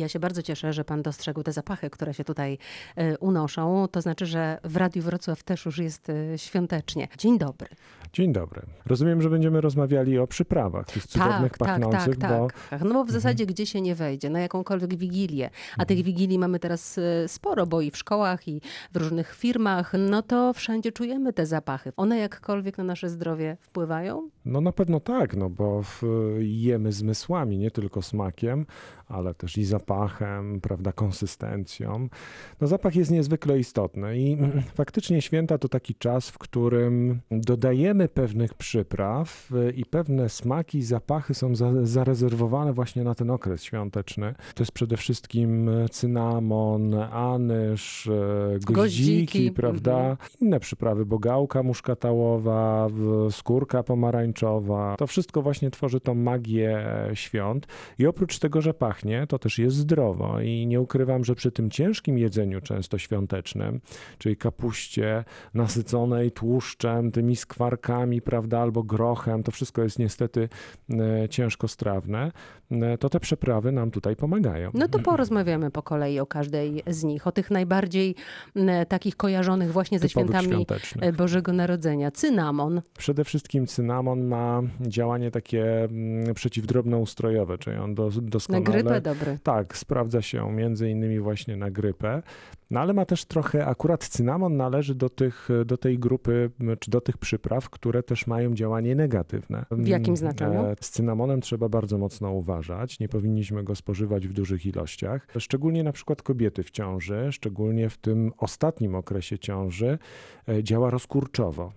Ja się bardzo cieszę, że pan dostrzegł te zapachy, które się tutaj e, unoszą. To znaczy, że w Radiu Wrocław też już jest e, świątecznie. Dzień dobry. Dzień dobry. Rozumiem, że będziemy rozmawiali o przyprawach, tych cudownych tak, pachnących, tak, bo tak, tak. No bo w zasadzie gdzie się nie wejdzie, na jakąkolwiek wigilię, a tych wigilii mamy teraz e, sporo, bo i w szkołach, i w różnych firmach, no to wszędzie czujemy te zapachy. One jakkolwiek na nasze zdrowie wpływają? no na pewno tak, no bo jemy zmysłami, nie tylko smakiem, ale też i zapachem, prawda, konsystencją. No zapach jest niezwykle istotny i faktycznie święta to taki czas, w którym dodajemy pewnych przypraw y, i pewne smaki i zapachy są za, zarezerwowane właśnie na ten okres świąteczny. To jest przede wszystkim cynamon, anyż, y, goździki, Goździki, prawda, mhm. inne przyprawy, bogałka muszkatałowa, skórka pomarańczowa. To wszystko właśnie tworzy tą magię świąt. I oprócz tego, że pachnie, to też jest zdrowo. I nie ukrywam, że przy tym ciężkim jedzeniu, często świątecznym, czyli kapuście nasyconej tłuszczem, tymi skwarkami, prawda, albo grochem, to wszystko jest niestety e, ciężkostrawne, to te przyprawy nam tutaj pomagają. No to porozmawiamy po kolei o każdej z nich, o tych najbardziej m, takich kojarzonych właśnie ze świętami e, Bożego Narodzenia. Cynamon. Przede wszystkim cynamon ma działanie takie przeciwdrobnoustrojowe, czyli on Na doskonale... grypę dobry. Tak, sprawdza się między innymi właśnie na grypę, no ale ma też trochę, akurat cynamon należy do, tych, do tej grupy, czy do tych przypraw, które też mają działanie negatywne. W jakim znaczeniu? e, Z cynamonem trzeba bardzo mocno uważać, nie powinniśmy go spożywać w dużych ilościach. Szczególnie na przykład kobiety w ciąży, szczególnie w tym ostatnim okresie ciąży, e, działa rozkurczowo.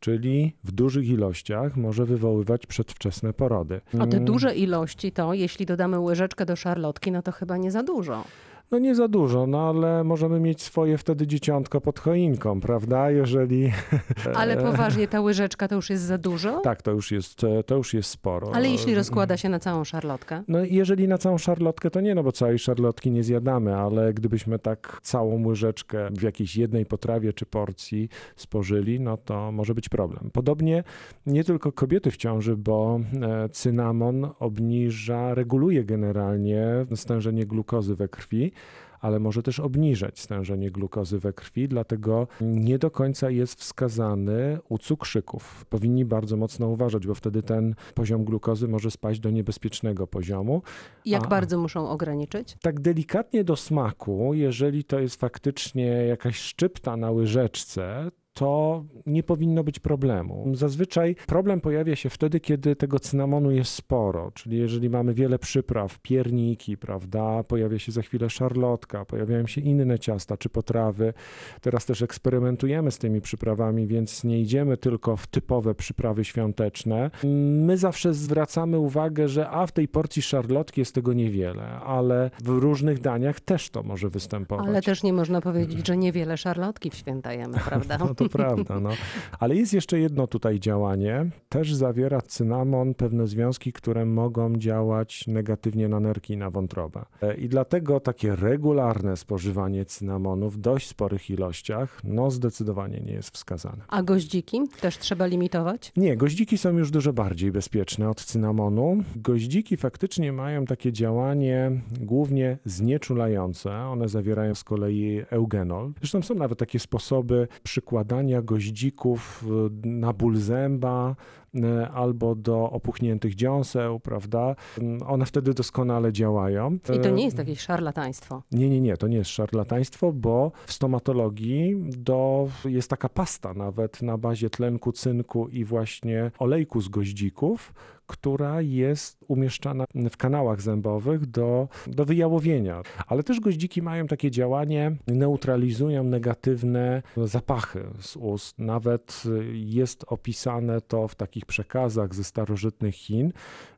Czyli w dużych ilościach może wywoływać przedwczesne porody. O te Mm, duże ilości to, jeśli dodamy łyżeczkę do szarlotki, no to chyba nie za dużo. No nie za dużo, no ale możemy mieć swoje wtedy dzieciątko pod choinką, prawda? Jeżeli... Ale poważnie, ta łyżeczka to już jest za dużo? Tak, to już jest, to już jest sporo. Ale jeśli rozkłada się na całą szarlotkę? No jeżeli na całą szarlotkę, to nie, no bo całej szarlotki nie zjadamy, ale gdybyśmy tak całą łyżeczkę w jakiejś jednej potrawie czy porcji spożyli, no to może być problem. Podobnie nie tylko kobiety w ciąży, bo e, cynamon obniża, reguluje generalnie stężenie glukozy we krwi, ale może też obniżać stężenie glukozy we krwi, dlatego nie do końca jest wskazany u cukrzyków. Powinni bardzo mocno uważać, bo wtedy ten poziom glukozy może spaść do niebezpiecznego poziomu. Jak A. bardzo muszą ograniczyć? Tak delikatnie do smaku, jeżeli to jest faktycznie jakaś szczypta na łyżeczce, to nie powinno być problemu. Zazwyczaj problem pojawia się wtedy, kiedy tego cynamonu jest sporo, czyli jeżeli mamy wiele przypraw, pierniki, prawda, pojawia się za chwilę szarlotka, pojawiają się inne ciasta czy potrawy. Teraz też eksperymentujemy z tymi przyprawami, więc nie idziemy tylko w typowe przyprawy świąteczne. My zawsze zwracamy uwagę, że a w tej porcji szarlotki jest tego niewiele, ale w różnych daniach też to może występować. Ale też nie można powiedzieć, że niewiele szarlotki w święta jemy, prawda? No to prawda, no. Ale jest jeszcze jedno tutaj działanie. Też zawiera cynamon pewne związki, które mogą działać negatywnie na nerki i na wątrobę. E, I dlatego takie regularne spożywanie cynamonu w dość sporych ilościach, no zdecydowanie nie jest wskazane. A goździki też trzeba limitować? Nie, goździki są już dużo bardziej bezpieczne od cynamonu. Goździki faktycznie mają takie działanie głównie znieczulające. One zawierają z kolei eugenol. Zresztą są nawet takie sposoby przykładania goździków y, na ból zęba y, albo do opuchniętych dziąseł, prawda? Y, One wtedy doskonale działają. I to nie jest jakieś szarlataństwo. nie, nie, nie, to nie jest szarlataństwo, bo w stomatologii do, jest taka pasta nawet na bazie tlenku cynku i właśnie olejku z goździków, która jest umieszczana w kanałach zębowych do, do wyjałowienia. Ale też goździki mają takie działanie, neutralizują negatywne zapachy z ust. Nawet y, jest opisane to w takich przekazach ze starożytnych Chin,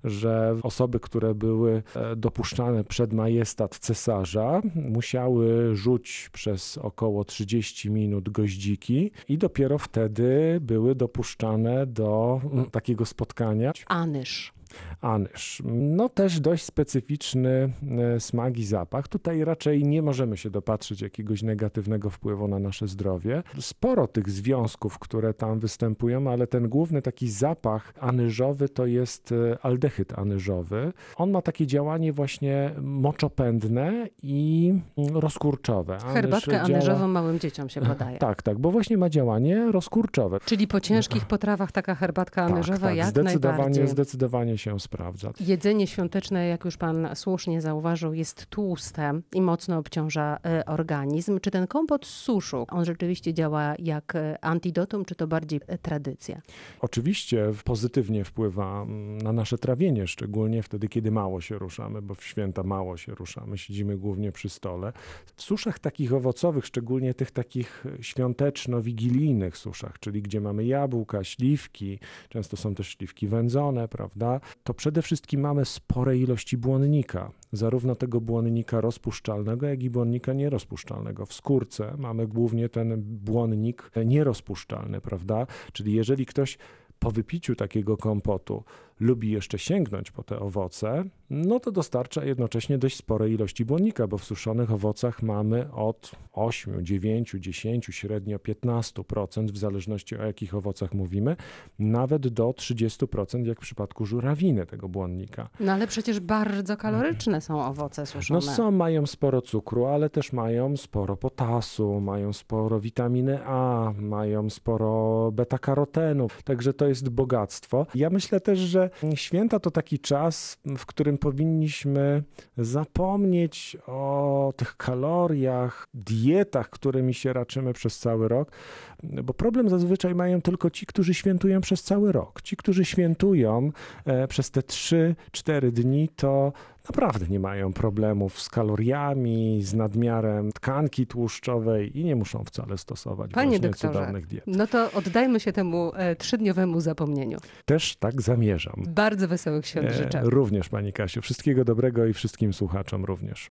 że osoby, które były e, dopuszczane przed majestat cesarza, musiały rzuć przez około 30 minut goździki i dopiero wtedy były dopuszczane do mm, takiego spotkania. Anyż. Anyż. No też dość specyficzny e, smak i zapach. Tutaj raczej nie możemy się dopatrzyć jakiegoś negatywnego wpływu na nasze zdrowie. Sporo tych związków, które tam występują, ale ten główny taki zapach anyżowy to jest e, aldehyd anyżowy. On ma takie działanie właśnie moczopędne i mm, rozkurczowe. Anyż Herbatkę działa- anyżową małym dzieciom się podaje. Tak, tak, bo właśnie ma działanie rozkurczowe. Czyli po ciężkich potrawach taka herbatka anyżowa tak, tak, jak zdecydowanie, najbardziej. zdecydowanie się sprawdza. Jedzenie świąteczne, jak już pan słusznie zauważył, jest tłuste i mocno obciąża e, organizm. Czy ten kompot z suszu, on rzeczywiście działa jak e, antidotum, czy to bardziej e, tradycja? Oczywiście pozytywnie wpływa mm, na nasze trawienie, szczególnie wtedy, kiedy mało się ruszamy, bo w święta mało się ruszamy, siedzimy głównie przy stole. W suszach takich owocowych, szczególnie tych takich świąteczno-wigilijnych suszach, czyli gdzie mamy jabłka, śliwki, często są też śliwki wędzone, prawda, to przede wszystkim mamy spore ilości błonnika, zarówno tego błonnika rozpuszczalnego, jak i błonnika nierozpuszczalnego. W skórce mamy głównie ten błonnik nierozpuszczalny, prawda, czyli jeżeli ktoś po wypiciu takiego kompotu lubi jeszcze sięgnąć po te owoce, no to dostarcza jednocześnie dość spore ilości błonnika, bo w suszonych owocach mamy od 8, 9, 10, średnio 15%, w zależności o jakich owocach mówimy, nawet do 30% jak w przypadku żurawiny tego błonnika. No ale przecież bardzo kaloryczne są owoce suszone. No są, mają sporo cukru, ale też mają sporo potasu, mają sporo witaminy A, mają sporo beta-karotenu, także to jest bogactwo. Ja myślę też, że święta to taki czas, w którym powinniśmy zapomnieć o tych kaloriach, dietach, którymi się raczymy przez cały rok, bo problem zazwyczaj mają tylko ci, którzy świętują przez cały rok. Ci, którzy świętują e, przez te 3-4 dni, to naprawdę nie mają problemów z kaloriami, z nadmiarem tkanki tłuszczowej i nie muszą wcale stosować Panie doktorze, cudownych diet. No to oddajmy się temu e, trzydniowemu zapomnieniu. Też tak zamierzam. Bardzo wesołych świąt E, życzę. również Pani Kasiu. Wszystkiego dobrego i wszystkim słuchaczom również.